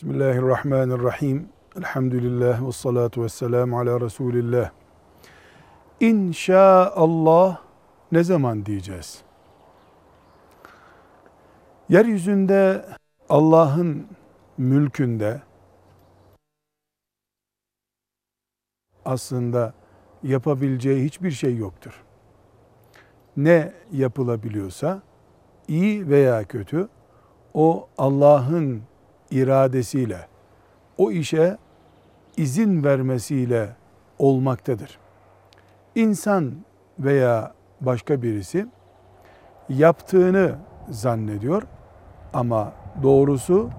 Bismillahirrahmanirrahim. Elhamdülillah ve salatu ve selamu ala Resulillah. İnşaallah ne zaman diyeceğiz? Yeryüzünde Allah'ın mülkünde aslında yapabileceği hiçbir şey yoktur. Ne yapılabiliyorsa iyi veya kötü o Allah'ın iradesiyle o işe izin vermesiyle olmaktadır. İnsan veya başka birisi yaptığını zannediyor ama doğrusu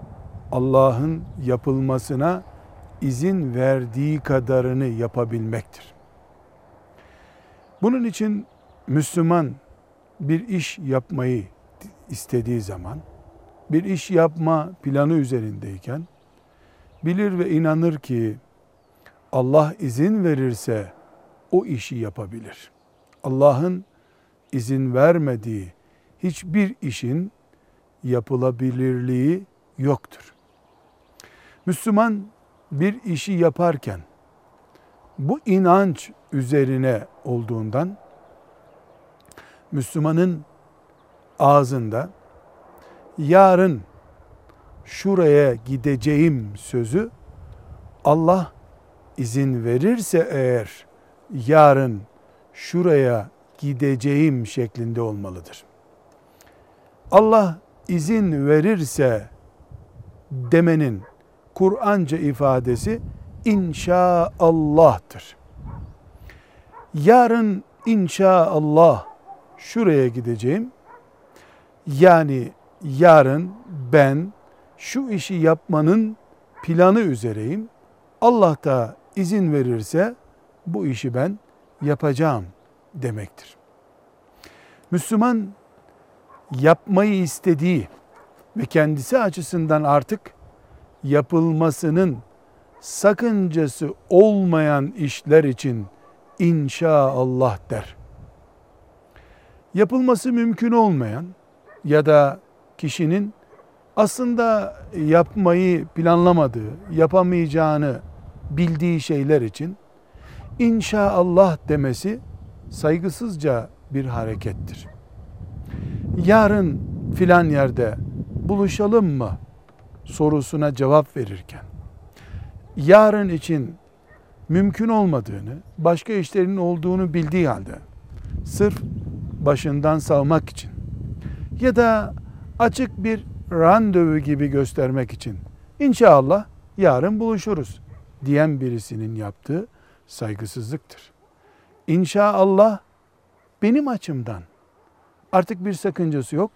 Allah'ın yapılmasına izin verdiği kadarını yapabilmektir. Bunun için Müslüman bir iş yapmayı istediği zaman bir iş yapma planı üzerindeyken bilir ve inanır ki Allah izin verirse o işi yapabilir. Allah'ın izin vermediği hiçbir işin yapılabilirliği yoktur. Müslüman bir işi yaparken bu inanç üzerine olduğundan Müslümanın ağzında yarın şuraya gideceğim sözü Allah izin verirse eğer yarın şuraya gideceğim şeklinde olmalıdır. Allah izin verirse demenin Kur'anca ifadesi inşaallah'tır. Yarın inşaallah şuraya gideceğim. Yani yarın ben şu işi yapmanın planı üzereyim. Allah da izin verirse bu işi ben yapacağım demektir. Müslüman yapmayı istediği ve kendisi açısından artık yapılmasının sakıncası olmayan işler için inşaallah der. Yapılması mümkün olmayan ya da kişinin aslında yapmayı planlamadığı, yapamayacağını bildiği şeyler için inşaallah demesi saygısızca bir harekettir. Yarın filan yerde buluşalım mı sorusuna cevap verirken yarın için mümkün olmadığını, başka işlerin olduğunu bildiği halde sırf başından savmak için ya da açık bir randevu gibi göstermek için inşallah yarın buluşuruz diyen birisinin yaptığı saygısızlıktır. İnşallah benim açımdan artık bir sakıncası yok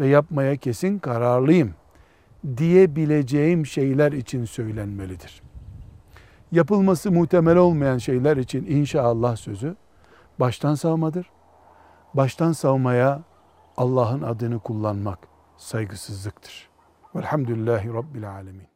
ve yapmaya kesin kararlıyım diyebileceğim şeyler için söylenmelidir. Yapılması muhtemel olmayan şeyler için inşallah sözü baştan savmadır. Baştan savmaya Allah'ın adını kullanmak saygısızlıktır. Velhamdülillahi Rabbil Alemin.